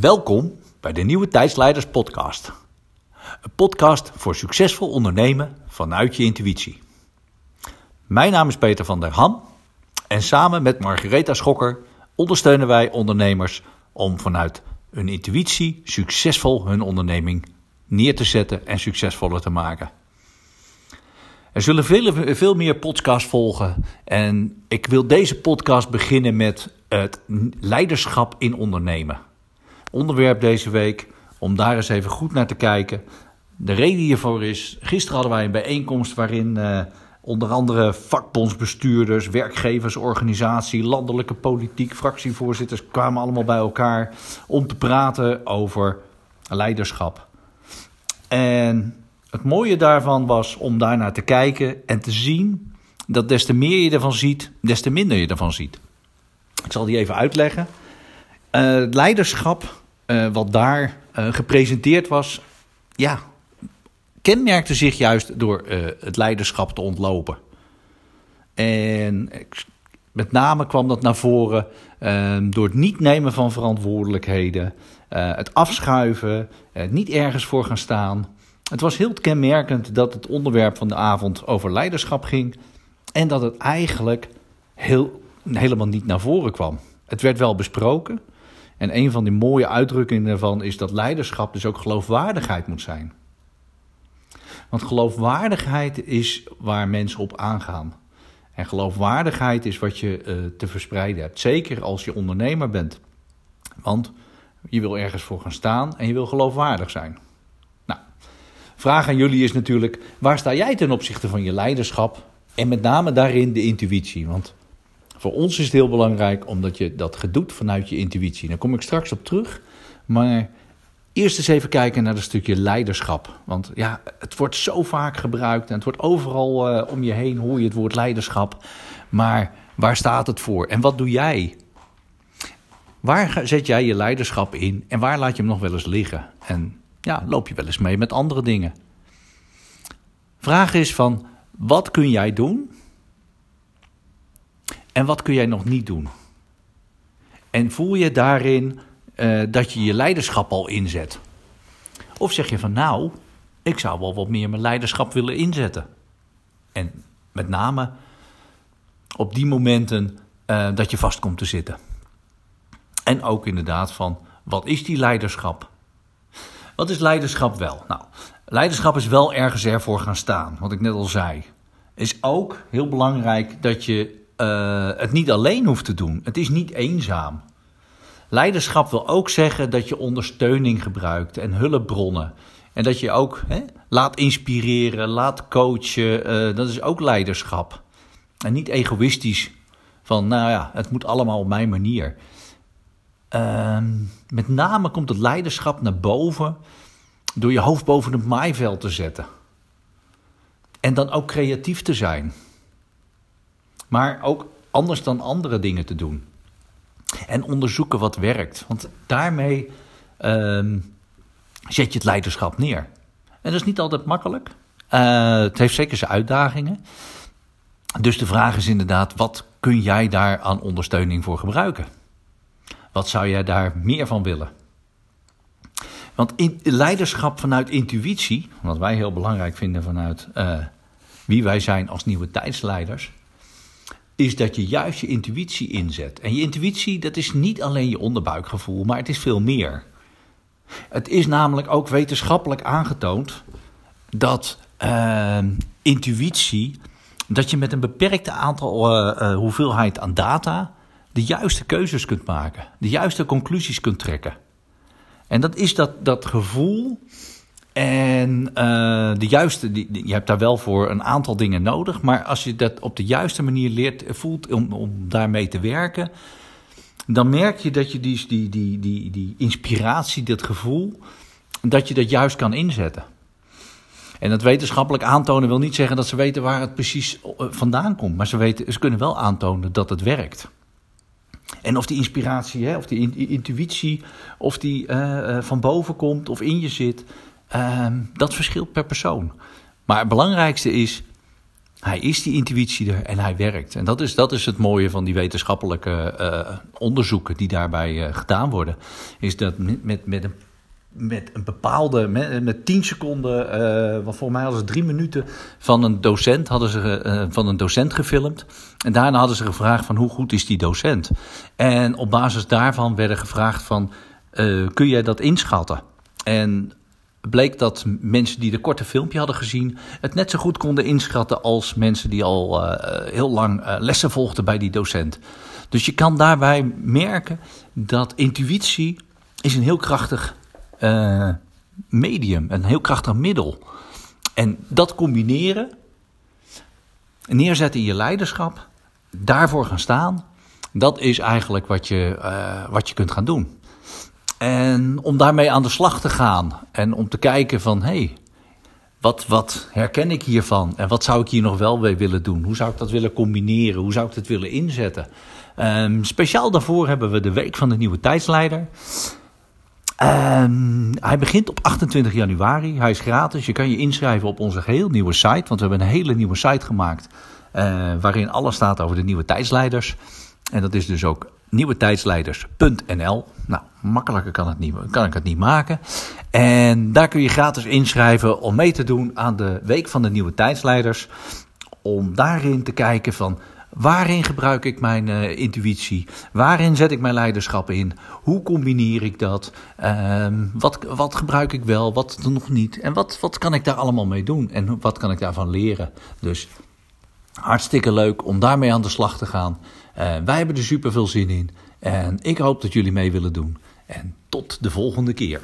Welkom bij de Nieuwe Tijdsleiders Podcast. Een podcast voor succesvol ondernemen vanuit je intuïtie. Mijn naam is Peter van der Ham en samen met Margaretha Schokker ondersteunen wij ondernemers om vanuit hun intuïtie succesvol hun onderneming neer te zetten en succesvoller te maken. Er zullen veel, veel meer podcasts volgen en ik wil deze podcast beginnen met het leiderschap in ondernemen onderwerp deze week. Om daar eens even goed naar te kijken. De reden hiervoor is, gisteren hadden wij een bijeenkomst waarin uh, onder andere vakbondsbestuurders, werkgeversorganisatie, landelijke politiek, fractievoorzitters kwamen allemaal bij elkaar om te praten over leiderschap. En het mooie daarvan was om daarnaar te kijken en te zien dat des te meer je ervan ziet, des te minder je ervan ziet. Ik zal die even uitleggen. Uh, leiderschap uh, wat daar uh, gepresenteerd was, ja, kenmerkte zich juist door uh, het leiderschap te ontlopen. En met name kwam dat naar voren ehm, door het niet nemen van verantwoordelijkheden, het afschuiven, het niet ergens voor gaan staan. Het was heel kenmerkend dat het onderwerp van de avond over leiderschap ging en dat het eigenlijk heel, helemaal niet naar voren kwam. Het werd wel besproken, en een van die mooie uitdrukkingen daarvan is dat leiderschap dus ook geloofwaardigheid moet zijn. Want geloofwaardigheid is waar mensen op aangaan. En geloofwaardigheid is wat je uh, te verspreiden hebt. Zeker als je ondernemer bent. Want je wil ergens voor gaan staan en je wil geloofwaardig zijn. Nou, vraag aan jullie is natuurlijk: waar sta jij ten opzichte van je leiderschap? En met name daarin de intuïtie. Want voor ons is het heel belangrijk omdat je dat gedoet vanuit je intuïtie. Daar kom ik straks op terug. Maar eerst eens even kijken naar het stukje leiderschap. Want ja, het wordt zo vaak gebruikt en het wordt overal uh, om je heen hoor je het woord leiderschap. Maar waar staat het voor en wat doe jij? Waar zet jij je leiderschap in en waar laat je hem nog wel eens liggen? En ja, loop je wel eens mee met andere dingen? Vraag is van, wat kun jij doen en wat kun jij nog niet doen? En voel je daarin uh, dat je je leiderschap al inzet? Of zeg je van nou, ik zou wel wat meer mijn leiderschap willen inzetten. En met name op die momenten uh, dat je vast komt te zitten. En ook inderdaad van wat is die leiderschap? Wat is leiderschap wel? Nou, leiderschap is wel ergens ervoor gaan staan, wat ik net al zei. Is ook heel belangrijk dat je uh, het niet alleen hoeft te doen. Het is niet eenzaam. Leiderschap wil ook zeggen dat je ondersteuning gebruikt en hulpbronnen. En dat je ook hè, laat inspireren, laat coachen. Uh, dat is ook leiderschap. En niet egoïstisch van, nou ja, het moet allemaal op mijn manier. Uh, met name komt het leiderschap naar boven door je hoofd boven het maaiveld te zetten. En dan ook creatief te zijn maar ook anders dan andere dingen te doen. En onderzoeken wat werkt. Want daarmee uh, zet je het leiderschap neer. En dat is niet altijd makkelijk. Uh, het heeft zeker zijn uitdagingen. Dus de vraag is inderdaad: wat kun jij daar aan ondersteuning voor gebruiken? Wat zou jij daar meer van willen? Want in, leiderschap vanuit intuïtie, wat wij heel belangrijk vinden vanuit uh, wie wij zijn als nieuwe tijdsleiders, is dat je juist je intuïtie inzet. En je intuïtie, dat is niet alleen je onderbuikgevoel, maar het is veel meer. Het is namelijk ook wetenschappelijk aangetoond dat uh, intuïtie, dat je met een beperkte aantal uh, uh, hoeveelheid aan data de juiste keuzes kunt maken, de juiste conclusies kunt trekken. En dat is dat, dat gevoel en uh, de juiste, die, je hebt daar wel voor een aantal dingen nodig. Maar als je dat op de juiste manier leert, voelt om, om daarmee te werken. Dan merk je dat je die, die, die, die, die inspiratie, dat gevoel, dat je dat juist kan inzetten. En dat wetenschappelijk aantonen wil niet zeggen dat ze weten waar het precies eh, vandaan komt. Maar ze, weten, ze kunnen wel aantonen dat het werkt. En of die inspiratie, hè, of die intuïtie, of die van boven komt of in je zit, Um, dat verschilt per persoon. Maar het belangrijkste is hij is die intuïtie er en hij werkt. En dat is, dat is het mooie van die wetenschappelijke uh, onderzoeken die daarbij uh, gedaan worden. Is dat met, met, met een met een bepaalde, met, met 10 seconden, uh, want volgens mij ze drie minuten van een docent, hadden ze van een docent gefilmd. En daarna hadden ze gevraagd van hoe goed is die docent? En op basis daarvan werden gevraagd van, kun jij dat inschatten? En bleek dat mensen die de korte filmpje hadden gezien het net zo goed konden inschatten als mensen die al heel lang lessen volgden bij die docent. Dus je kan daarbij merken dat intuïtie is een heel krachtig uh, medium, een heel krachtig middel. En dat combineren, neerzetten in je leiderschap, daarvoor gaan staan, dat is eigenlijk wat je, wat je kunt gaan doen. En om daarmee aan de slag te gaan en om te kijken van hé, hey, wat, wat herken ik hiervan en wat zou ik hier nog wel mee willen doen? Hoe zou ik dat willen combineren? Hoe zou ik dat willen inzetten? Um, speciaal daarvoor hebben we de Week van de Nieuwe Tijdsleider. Um, hij begint op 28 januari. Hij is gratis. Je kan je inschrijven op onze geheel nieuwe site. Want we hebben een hele nieuwe site gemaakt. Uh, waarin alles staat over de nieuwe tijdsleiders. En dat is dus ook nieuwetijdsleiders.nl. Nou, makkelijker kan, het niet, kan ik het niet maken. En daar kun je gratis inschrijven om mee te doen aan de Week van de Nieuwe Tijdsleiders. Om daarin te kijken van Waarin gebruik ik mijn uh, intuïtie? Waarin zet ik mijn leiderschap in? Hoe combineer ik dat? Uh, wat, wat gebruik ik wel, wat nog niet? En wat, wat kan ik daar allemaal mee doen? En wat kan ik daarvan leren? Dus hartstikke leuk om daarmee aan de slag te gaan. Uh, wij hebben er super veel zin in. En ik hoop dat jullie mee willen doen. En tot de volgende keer.